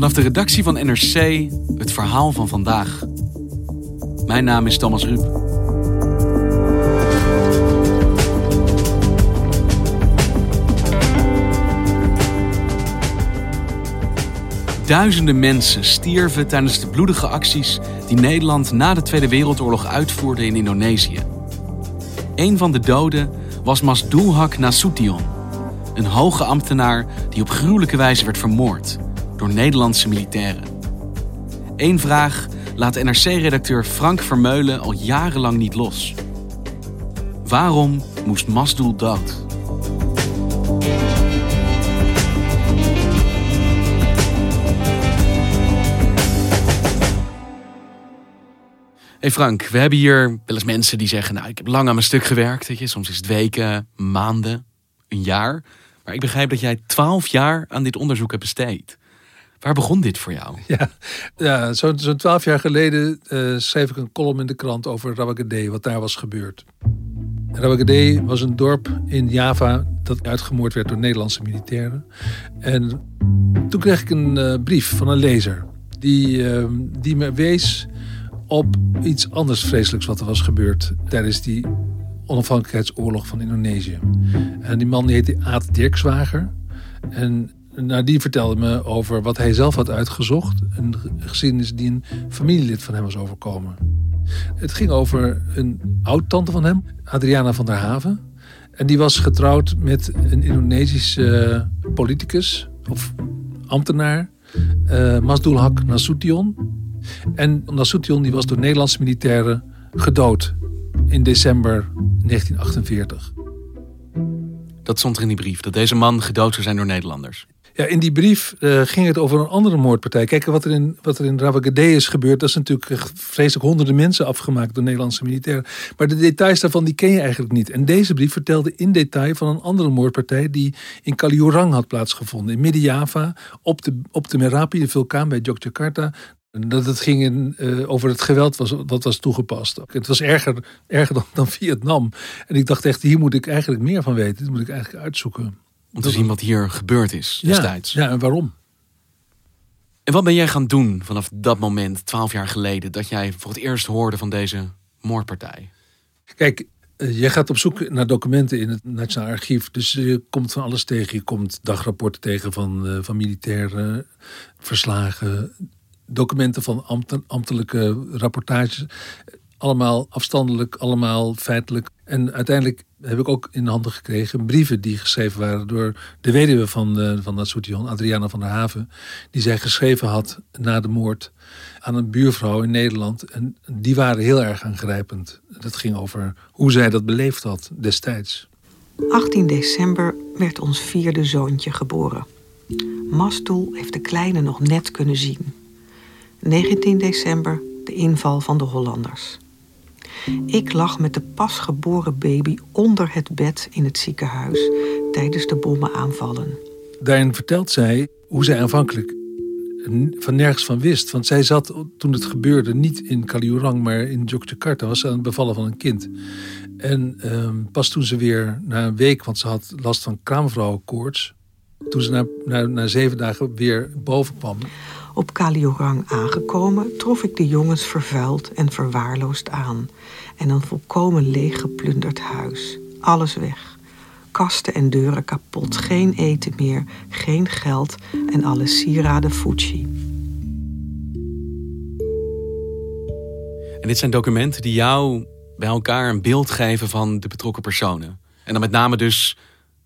Vanaf de redactie van NRC het verhaal van vandaag. Mijn naam is Thomas Ruip. Duizenden mensen stierven tijdens de bloedige acties die Nederland na de Tweede Wereldoorlog uitvoerde in Indonesië. Een van de doden was Masdulhak Nasution, een hoge ambtenaar die op gruwelijke wijze werd vermoord door Nederlandse militairen. Eén vraag laat NRC-redacteur Frank Vermeulen al jarenlang niet los. Waarom moest Masdoel dood? Hey Frank, we hebben hier wel eens mensen die zeggen: Nou, ik heb lang aan mijn stuk gewerkt. Weet je? Soms is het weken, maanden, een jaar. Maar ik begrijp dat jij twaalf jaar aan dit onderzoek hebt besteed. Waar begon dit voor jou? Ja, zo'n zo twaalf jaar geleden uh, schreef ik een column in de krant over Rawagede, wat daar was gebeurd. Rawagede was een dorp in Java dat uitgemoord werd door Nederlandse militairen. En toen kreeg ik een uh, brief van een lezer die, uh, die me wees op iets anders vreselijks wat er was gebeurd tijdens die onafhankelijkheidsoorlog van Indonesië. En die man die heette Aad Dirkswager. En nou, die vertelde me over wat hij zelf had uitgezocht. Een geschiedenis die een familielid van hem was overkomen. Het ging over een oud-tante van hem, Adriana van der Haven. En die was getrouwd met een Indonesische politicus of ambtenaar, uh, Masdul Haq Nasution. En Nasution die was door Nederlandse militairen gedood in december 1948. Dat stond er in die brief, dat deze man gedood zou zijn door Nederlanders. In die brief uh, ging het over een andere moordpartij. Kijk, wat er in, wat er in is gebeurd, dat is natuurlijk vreselijk honderden mensen afgemaakt door Nederlandse militairen. Maar de details daarvan, die ken je eigenlijk niet. En deze brief vertelde in detail van een andere moordpartij die in Kaliurang had plaatsgevonden. In Midden-Java, op de, op de Merapi, de vulkaan bij Yogyakarta. Dat het ging in, uh, over het geweld was, wat was toegepast. Het was erger, erger dan, dan Vietnam. En ik dacht echt, hier moet ik eigenlijk meer van weten. Dit moet ik eigenlijk uitzoeken. Om te zien wat hier gebeurd is destijds. Ja, ja, en waarom. En wat ben jij gaan doen vanaf dat moment, twaalf jaar geleden, dat jij voor het eerst hoorde van deze moordpartij? Kijk, je gaat op zoek naar documenten in het Nationaal Archief. Dus je komt van alles tegen. Je komt dagrapporten tegen van, uh, van militaire verslagen, documenten van ambtelijke rapportages. Allemaal afstandelijk, allemaal feitelijk. En uiteindelijk heb ik ook in handen gekregen brieven die geschreven waren door de weduwe van, uh, van Natsution, Adriana van der Haven. Die zij geschreven had na de moord aan een buurvrouw in Nederland. En die waren heel erg aangrijpend. Dat ging over hoe zij dat beleefd had destijds. 18 december werd ons vierde zoontje geboren. Mastul heeft de kleine nog net kunnen zien. 19 december de inval van de Hollanders. Ik lag met de pasgeboren baby onder het bed in het ziekenhuis tijdens de bommenaanvallen. Daarin vertelt zij hoe zij aanvankelijk van nergens van wist. Want zij zat toen het gebeurde niet in Kaliurang, maar in Yogyakarta. Was aan het bevallen van een kind. En ehm, pas toen ze weer na een week, want ze had last van kraamvrouwenkoorts. Toen ze na, na, na zeven dagen weer boven kwam. Op Kaliogang aangekomen trof ik de jongens vervuild en verwaarloosd aan. En een volkomen leeggeplunderd huis. Alles weg. Kasten en deuren kapot, geen eten meer, geen geld en alle sieraden Fuji. En dit zijn documenten die jou bij elkaar een beeld geven van de betrokken personen. En dan met name dus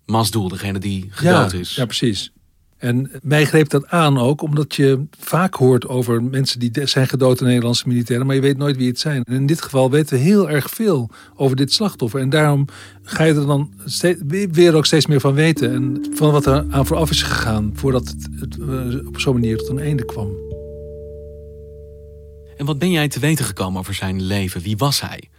Masdoel, degene die gedood is. Ja, precies. En mij greep dat aan ook, omdat je vaak hoort over mensen die zijn gedood in Nederlandse militairen, maar je weet nooit wie het zijn. En in dit geval weten we heel erg veel over dit slachtoffer. En daarom ga je er dan weer ook steeds meer van weten. En van wat er aan vooraf is gegaan, voordat het, het eh, op zo'n manier tot een einde kwam. En wat ben jij te weten gekomen over zijn leven? Wie was hij?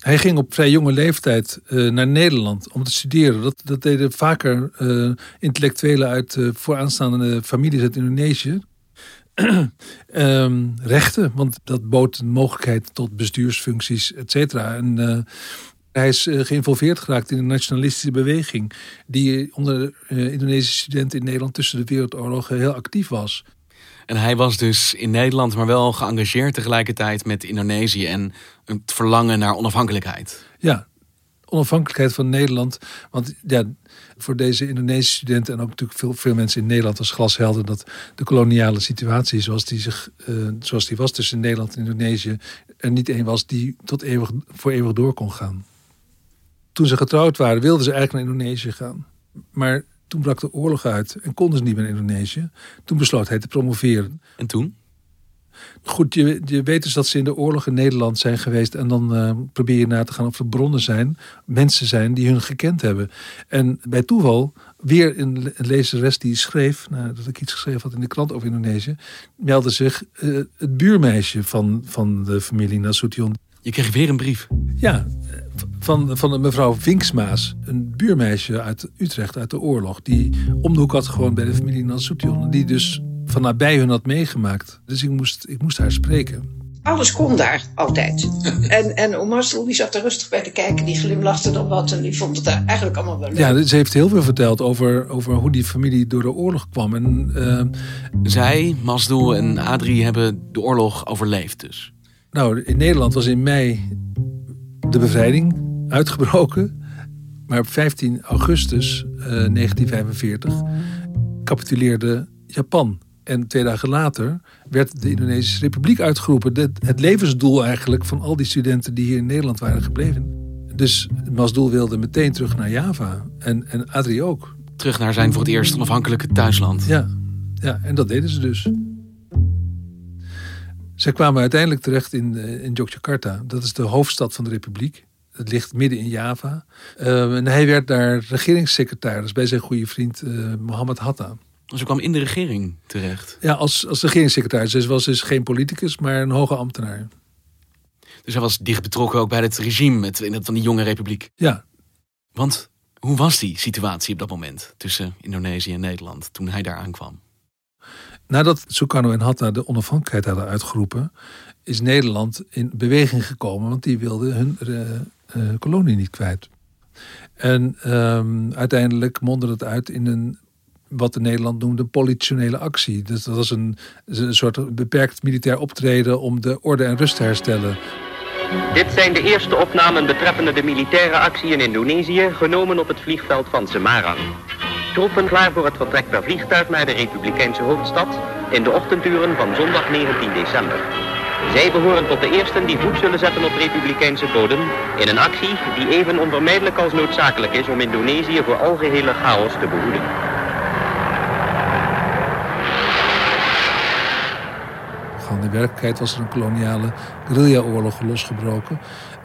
Hij ging op vrij jonge leeftijd uh, naar Nederland om te studeren. Dat, dat deden vaker uh, intellectuelen uit uh, vooraanstaande families uit Indonesië. um, rechten, want dat bood een mogelijkheid tot bestuursfuncties, et cetera. En hij is geïnvolveerd geraakt in een nationalistische beweging... die onder Indonesische studenten in Nederland tussen de wereldoorlogen heel actief was. En hij was dus in Nederland, maar wel geëngageerd tegelijkertijd met Indonesië en het verlangen naar onafhankelijkheid. Ja, onafhankelijkheid van Nederland. Want ja, voor deze Indonesische studenten en ook natuurlijk veel, veel mensen in Nederland was glashelder dat de koloniale situatie zoals die, zich, uh, zoals die was tussen Nederland en Indonesië er niet één was die tot eeuwig, voor eeuwig door kon gaan. Toen ze getrouwd waren, wilden ze eigenlijk naar Indonesië gaan. Maar toen brak de oorlog uit en konden ze niet meer in Indonesië. Toen besloot hij te promoveren. En toen? Goed, je, je weet dus dat ze in de oorlog in Nederland zijn geweest. En dan uh, probeer je na te gaan of er bronnen zijn, mensen zijn die hun gekend hebben. En bij toeval, weer een lezeres die schreef, nou, dat ik iets geschreven had in de krant over Indonesië, meldde zich uh, het buurmeisje van, van de familie Nasution. Je kreeg weer een brief. Ja, van, van mevrouw Vinksmaas, een buurmeisje uit Utrecht uit de oorlog, die om de hoek had gewoon bij de familie Nasution, die dus van nabij hun had meegemaakt. Dus ik moest, ik moest haar spreken. Alles kon daar altijd. en, en die zat er rustig bij te kijken, die glimlachte dan wat en die vond het eigenlijk allemaal wel leuk. Ja, ze heeft heel veel verteld over, over hoe die familie door de oorlog kwam. En, uh, Zij, Masdoel en Adrie hebben de oorlog overleefd dus. Nou, in Nederland was in mei de bevrijding uitgebroken. Maar op 15 augustus uh, 1945 capituleerde Japan. En twee dagen later werd de Indonesische Republiek uitgeroepen. Het levensdoel eigenlijk van al die studenten die hier in Nederland waren gebleven. Dus Masdoel wilde meteen terug naar Java. En, en Adrie ook. Terug naar zijn voor het eerst onafhankelijke thuisland. Ja, ja en dat deden ze dus. Zij kwamen uiteindelijk terecht in, in Yogyakarta. Dat is de hoofdstad van de Republiek. Het ligt midden in Java. Uh, en hij werd daar regeringssecretaris bij zijn goede vriend uh, Mohammed Hatta. Dus hij kwam in de regering terecht? Ja, als, als regeringssecretaris. Hij was dus geen politicus, maar een hoge ambtenaar. Dus hij was dicht betrokken ook bij het regime met, in van die jonge republiek? Ja. Want hoe was die situatie op dat moment tussen Indonesië en Nederland toen hij daar aankwam? Nadat Sukarno en Hatta de onafhankelijkheid hadden uitgeroepen, is Nederland in beweging gekomen, want die wilden hun uh, kolonie niet kwijt. En um, uiteindelijk mondde het uit in een wat in Nederland noemde politionele actie. Dus dat was een, een soort beperkt militair optreden om de orde en rust te herstellen. Dit zijn de eerste opnamen betreffende de militaire actie in Indonesië, genomen op het vliegveld van Semarang. Troepen klaar voor het vertrek per vliegtuig naar de Republikeinse hoofdstad in de ochtenduren van zondag 19 december. Zij behoren tot de eersten die voet zullen zetten op Republikeinse bodem in een actie die even onvermijdelijk als noodzakelijk is om Indonesië voor algehele chaos te behoeden. In de werkelijkheid was er een koloniale guerrilla-oorlog losgebroken.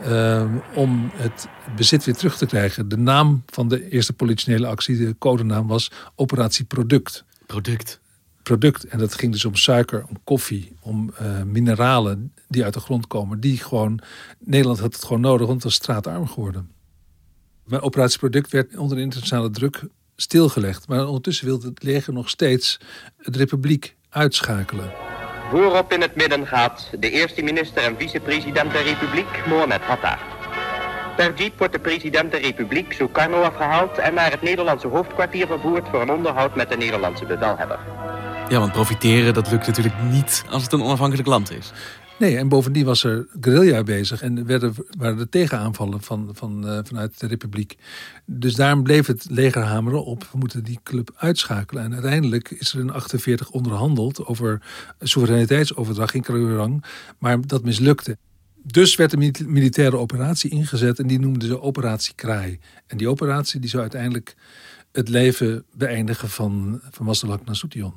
Uh, om het bezit weer terug te krijgen. De naam van de eerste politionele actie, de codenaam, was Operatie Product. Product. Product. En dat ging dus om suiker, om koffie, om uh, mineralen die uit de grond komen. Die gewoon, Nederland had het gewoon nodig, want het was straatarm geworden. Maar Operatie Product werd onder internationale druk stilgelegd. Maar ondertussen wilde het leger nog steeds de republiek uitschakelen. Voorop in het midden gaat de eerste minister en vicepresident der Republiek, Mohamed Hatta. Per jeep wordt de president der Republiek, Sukarno, afgehaald en naar het Nederlandse hoofdkwartier vervoerd voor een onderhoud met de Nederlandse bevelhebber. Ja, want profiteren, dat lukt natuurlijk niet als het een onafhankelijk land is. Nee, en bovendien was er guerrilla bezig en werden, waren er tegenaanvallen van, van, uh, vanuit de Republiek. Dus daarom bleef het leger hameren op, we moeten die club uitschakelen. En uiteindelijk is er in 48 onderhandeld over soevereiniteitsoverdracht in Krugerrang, maar dat mislukte. Dus werd een militaire operatie ingezet en die noemden ze Operatie Kraai. En die operatie die zou uiteindelijk het leven beëindigen van, van Massalak Nasution.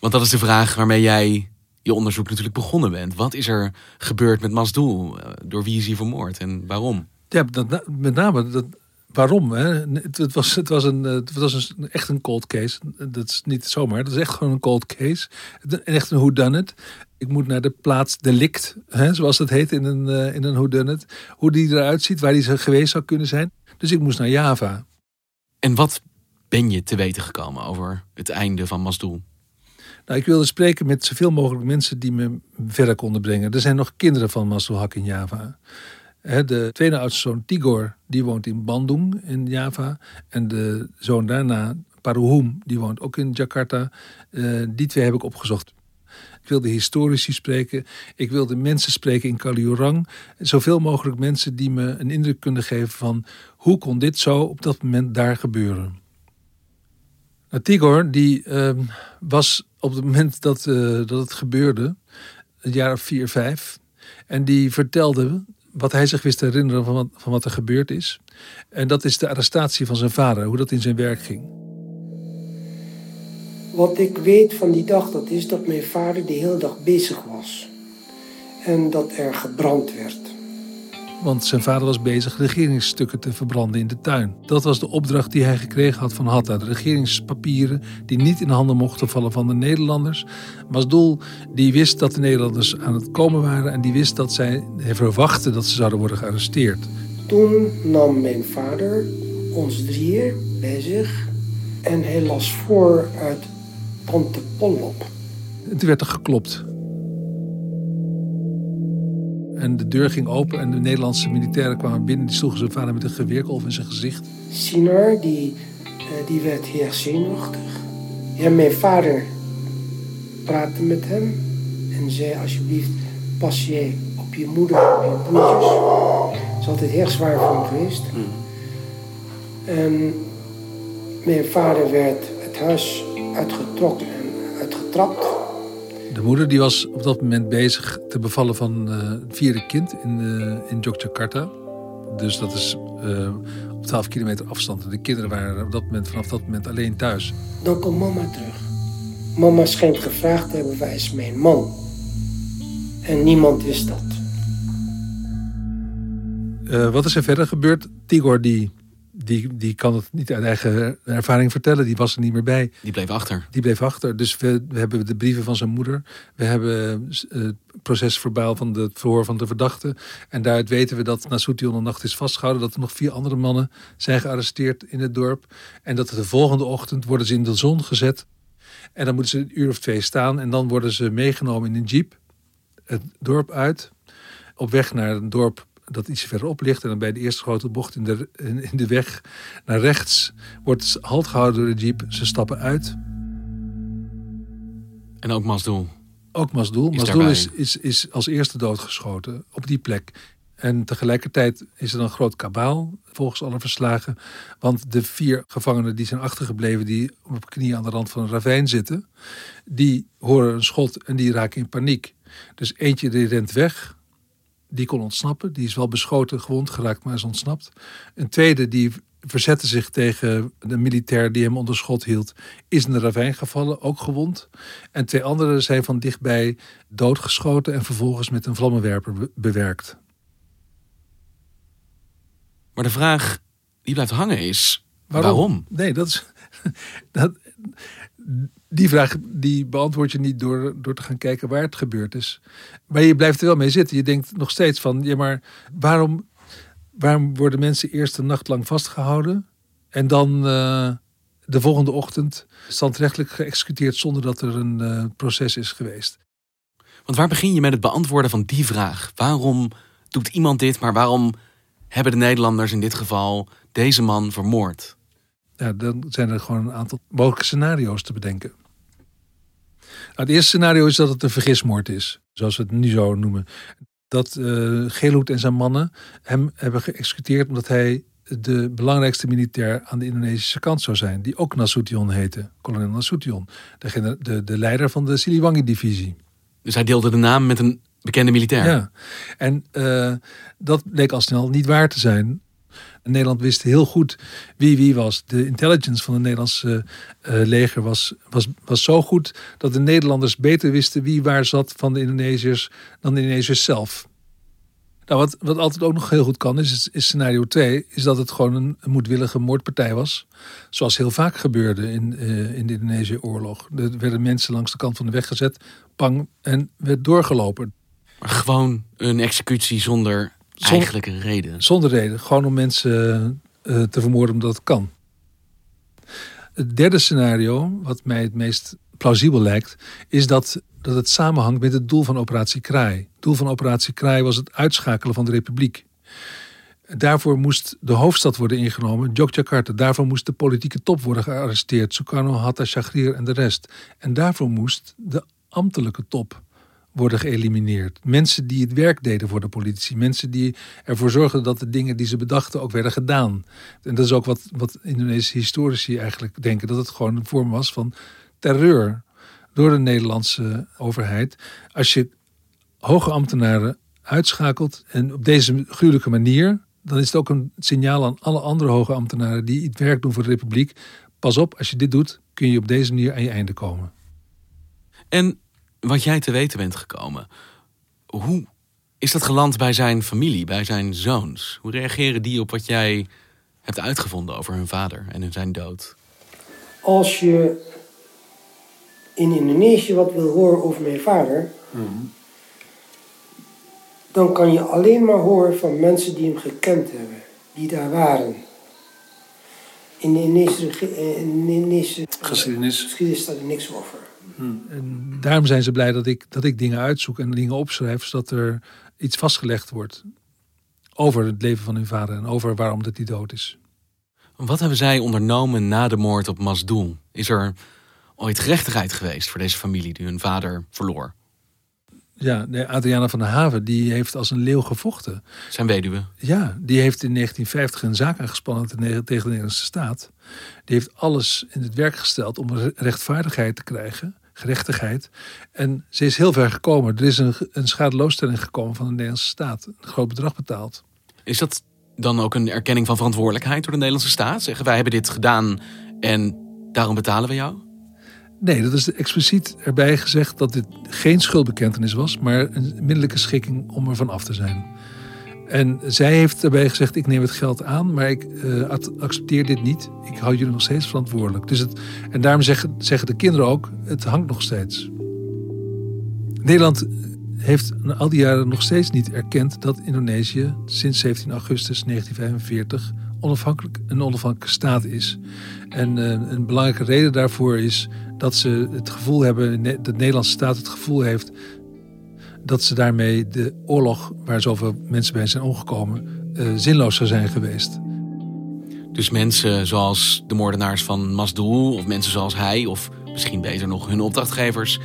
Want dat is de vraag waarmee jij je onderzoek natuurlijk begonnen bent. Wat is er gebeurd met Masdoel? Eh, door wie is hij vermoord en waarom? Ja, dat, met name dat, waarom. Hè? Het, was, het, was een, het was een, echt een cold case. Dat is niet zomaar, dat is echt gewoon een cold case. Echt een whodunit. Ik moet naar de plaats delict, hè, zoals dat heet in een, uh, in een whodunit. Hoe die eruit ziet, waar die geweest zou kunnen zijn. Dus ik moest naar Java. En wat ben je te weten gekomen over het einde van Masdoel? Nou, ik wilde spreken met zoveel mogelijk mensen die me verder konden brengen. Er zijn nog kinderen van Maslow Hak in Java. De tweede oudste zoon Tigor, die woont in Bandung in Java. En de zoon daarna, Paruhum, die woont ook in Jakarta. Eh, die twee heb ik opgezocht. Ik wilde historici spreken. Ik wilde mensen spreken in Kaliurang. Zoveel mogelijk mensen die me een indruk kunnen geven van... hoe kon dit zo op dat moment daar gebeuren? Nou, Tigor die, uh, was op het moment dat, uh, dat het gebeurde, een jaar of vier, vijf. En die vertelde wat hij zich wist te herinneren van wat, van wat er gebeurd is. En dat is de arrestatie van zijn vader, hoe dat in zijn werk ging. Wat ik weet van die dag, dat is dat mijn vader de hele dag bezig was. En dat er gebrand werd. Want zijn vader was bezig regeringsstukken te verbranden in de tuin. Dat was de opdracht die hij gekregen had van Hatta. De regeringspapieren die niet in handen mochten vallen van de Nederlanders. Masdoel die wist dat de Nederlanders aan het komen waren. En die wist dat zij verwachtte dat ze zouden worden gearresteerd. Toen nam mijn vader ons drieën bij zich. En hij las voor uit Tante Pollop. En toen werd er geklopt. En de deur ging open en de Nederlandse militairen kwamen binnen. Die sloegen zijn vader met een geweerkolf in zijn gezicht. Sinar, die, uh, die werd heel zenuwachtig. Ja, mijn vader praatte met hem en zei alsjeblieft, pas jij op je moeder, op je broertjes. Dat is altijd heel zwaar voor hem geweest. Mm. En mijn vader werd het huis uitgetrokken en uitgetrapt. De moeder die was op dat moment bezig te bevallen van uh, het vierde kind in, uh, in Yogyakarta. Dus dat is uh, op 12 kilometer afstand. De kinderen waren op dat moment, vanaf dat moment alleen thuis. Dan komt mama terug. Mama schijnt gevraagd te hebben, waar is mijn man? En niemand wist dat. wat is er verder gebeurd? Tigor die die, die kan het niet uit eigen ervaring vertellen. Die was er niet meer bij. Die bleef achter. Die bleef achter. Dus we, we hebben de brieven van zijn moeder. We hebben uh, het procesverbaal van het verhoor van de verdachte. En daaruit weten we dat Nasution een nacht is vastgehouden. Dat er nog vier andere mannen zijn gearresteerd in het dorp. En dat de volgende ochtend worden ze in de zon gezet. En dan moeten ze een uur of twee staan. En dan worden ze meegenomen in een jeep. Het dorp uit. Op weg naar een dorp dat iets verderop ligt. En dan bij de eerste grote bocht in de, in de weg naar rechts wordt halt gehouden door de jeep. Ze stappen uit. En ook Masdoel. Ook Masdoel. Masdoel is, is, is als eerste doodgeschoten op die plek. En tegelijkertijd is er een groot kabaal, volgens alle verslagen. Want de vier gevangenen die zijn achtergebleven, die op knieën aan de rand van een ravijn zitten, die horen een schot en die raken in paniek. Dus eentje die rent weg, die kon ontsnappen. Die is wel beschoten, gewond geraakt, maar is ontsnapt. Een tweede die verzette zich tegen de militair die hem onder schot hield, is in de ravijn gevallen, ook gewond. En twee anderen zijn van dichtbij doodgeschoten en vervolgens met een vlammenwerper bewerkt. Maar de vraag die blijft hangen is: waarom? waarom? Nee, dat is. Dat, die vraag die beantwoord je niet door, door te gaan kijken waar het gebeurd is. Maar je blijft er wel mee zitten. Je denkt nog steeds van, ja maar waarom, waarom worden mensen eerst een nacht lang vastgehouden en dan uh, de volgende ochtend standrechtelijk geëxecuteerd zonder dat er een uh, proces is geweest? Want waar begin je met het beantwoorden van die vraag? Waarom doet iemand dit, maar waarom hebben de Nederlanders in dit geval deze man vermoord? Ja, dan zijn er gewoon een aantal mogelijke scenario's te bedenken. het eerste scenario is dat het een vergismoord is, zoals we het nu zo noemen. Dat uh, Geelhoed en zijn mannen hem hebben geëxecuteerd omdat hij de belangrijkste militair aan de Indonesische kant zou zijn, die ook Nasution heette, kolonel Nasution, de, de, de leider van de Siliwangi-divisie. Dus hij deelde de naam met een bekende militair? Ja, en uh, dat bleek al snel niet waar te zijn. Nederland wist heel goed wie wie was. De intelligence van het Nederlandse uh, leger was, was, was zo goed dat de Nederlanders beter wisten wie waar zat van de Indonesiërs dan de Indonesiërs zelf. Nou, wat, wat altijd ook nog heel goed kan, is, is scenario 2, is dat het gewoon een, moedwillige moordpartij was. Zoals heel vaak gebeurde in, uh, in de Indonesië-oorlog. Er werden mensen langs de kant van de weg gezet, pang, en werd doorgelopen. Gewoon een executie zonder Eigenlijke reden. Zonder reden. Gewoon om mensen uh, te vermoorden omdat het kan. Het derde scenario, wat mij het meest plausibel lijkt, is dat, dat het samenhangt met het doel van operatie Kraai. Het doel van operatie Kraai was het uitschakelen van de republiek. Daarvoor moest de hoofdstad worden ingenomen, Yogyakarta. Daarvoor moest de politieke top worden gearresteerd, Sukarno, Hatta, Shagrir en de rest. En daarvoor moest de ambtelijke top worden geëlimineerd. Mensen die het werk deden voor de politici. Mensen die ervoor zorgden dat de dingen die ze bedachten ook werden gedaan. En dat is ook wat, wat Indonesische historici eigenlijk denken. Dat het gewoon een vorm was van terreur door de Nederlandse overheid. Als je hoge ambtenaren uitschakelt en op deze gruwelijke manier... dan is het ook een signaal aan alle andere hoge ambtenaren... die het werk doen voor de republiek. Pas op, als je dit doet, kun je op deze manier aan je einde komen. En wat jij te weten bent gekomen. Hoe is dat geland bij zijn familie, bij zijn zoons? Hoe reageren die op wat jij hebt uitgevonden over hun vader en zijn dood? Als je in Indonesië wat wil horen over mijn vader, dan kan je alleen maar horen van mensen die hem gekend hebben, die daar waren. In de Indonesische, geschiedenis. geschiedenis staat er niks over. Hmm. En daarom zijn ze blij dat ik, dat ik dingen uitzoek en dingen opschrijf, zodat er iets vastgelegd wordt over het leven van hun vader en over waarom dat hij dood is. Wat hebben zij ondernomen na de moord op Masdoel? Is er ooit gerechtigheid geweest voor deze familie die hun vader verloor? Ja, de Adriana van der Haven die heeft als een leeuw gevochten. Zijn weduwe? Ja, die heeft in 1950 een zaak aangespannen tegen de Nederlandse staat. Die heeft alles in het werk gesteld om rechtvaardigheid te krijgen gerechtigheid. En ze is heel ver gekomen. Er is een, een schadeloosstelling gekomen van de Nederlandse staat. Een groot bedrag betaald. Is dat dan ook een erkenning van verantwoordelijkheid door de Nederlandse staat? Zeggen wij hebben dit gedaan en daarom betalen we jou? Nee, dat is expliciet erbij gezegd dat dit geen schuldbekentenis was, maar een middelijke schikking om er van af te zijn. En zij heeft daarbij gezegd: Ik neem het geld aan, maar ik uh, accepteer dit niet. Ik hou jullie nog steeds verantwoordelijk. Dus het, en daarom zeggen, zeggen de kinderen ook: Het hangt nog steeds. Nederland heeft al die jaren nog steeds niet erkend dat Indonesië sinds 17 augustus 1945 onafhankelijk, een onafhankelijke staat is. En uh, een belangrijke reden daarvoor is dat ze het gevoel hebben, de Nederlandse staat het gevoel heeft dat ze daarmee de oorlog waar zoveel mensen bij zijn omgekomen uh, zinloos zou zijn geweest. Dus mensen zoals de moordenaars van Masdoel of mensen zoals hij of misschien beter nog hun opdrachtgevers,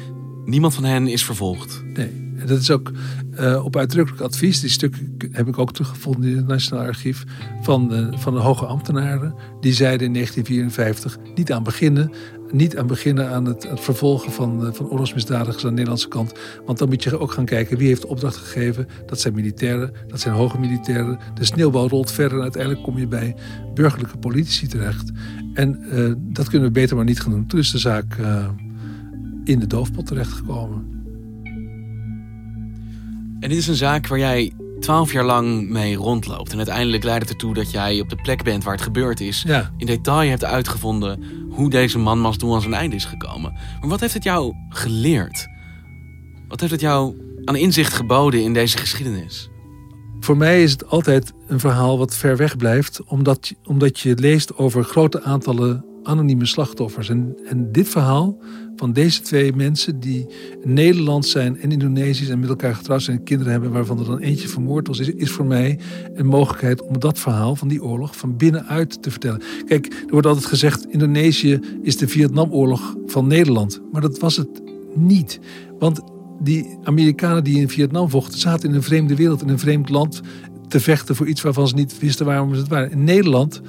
niemand van hen is vervolgd. Nee, dat is ook uh, op uitdrukkelijk advies. Die stukken heb ik ook teruggevonden in het Nationaal Archief van de, van de hoge ambtenaren. Die zeiden in 1954 niet aan beginnen niet aan beginnen aan het, het vervolgen van, eh, van oorlogsmisdadigers aan de Nederlandse kant. Want dan moet je ook gaan kijken wie heeft opdracht gegeven. Dat zijn militairen, dat zijn hoge militairen. De sneeuwbal rolt verder en uiteindelijk kom je bij burgerlijke politici terecht. En uh, dat kunnen we beter maar niet gaan doen. Toen is de zaak in de doofpot terechtgekomen. En dit is een zaak waar jij twaalf jaar lang mee rondloopt. En uiteindelijk leidt het ertoe dat jij op de plek bent waar het gebeurd is. Ja. In detail hebt uitgevonden hoe deze man Masdoel aan zijn einde is gekomen. Maar wat heeft het jou geleerd? Wat heeft het jou aan inzicht geboden in deze geschiedenis? Voor mij is het altijd een verhaal wat ver weg blijft, omdat, omdat je leest over grote aantallen anonieme slachtoffers. En, en dit verhaal van deze twee mensen die Nederlands zijn en Indonesisch en met elkaar getrouwd zijn en kinderen hebben waarvan er dan eentje vermoord was, is, is voor mij een mogelijkheid om dat verhaal van die oorlog van binnenuit te vertellen. Kijk, er wordt altijd gezegd: Indonesië is de Vietnamoorlog van Nederland. Maar dat was het niet. Want die Amerikanen die in Vietnam vochten, zaten in een vreemde wereld, in een vreemd land, te vechten voor iets waarvan ze niet wisten waarom ze het waren. In Nederland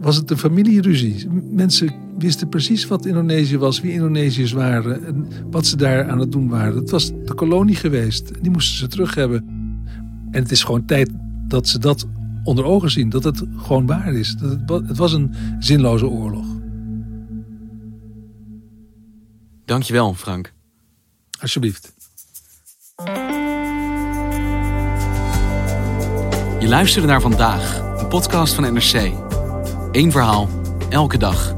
was het een familieruzie. Mensen wisten precies wat Indonesië was, wie Indonesiërs waren en wat ze daar aan het doen waren. Het was de kolonie geweest. Die moesten ze terug hebben. En het is gewoon tijd dat ze dat onder ogen zien. Dat het gewoon waar is. Dat het, het was een zinloze oorlog. Dankjewel, Frank. Alsjeblieft. Je luisterde naar vandaag, een podcast van NRC. Eén verhaal, elke dag.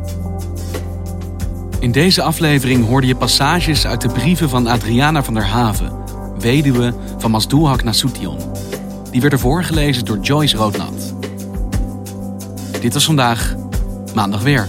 In deze aflevering hoorde je passages uit de brieven van Adriana van der Haven, weduwe van Masdouhak Nasution. Die werden voorgelezen door Joyce Roodnat. Dit was vandaag, maandag weer.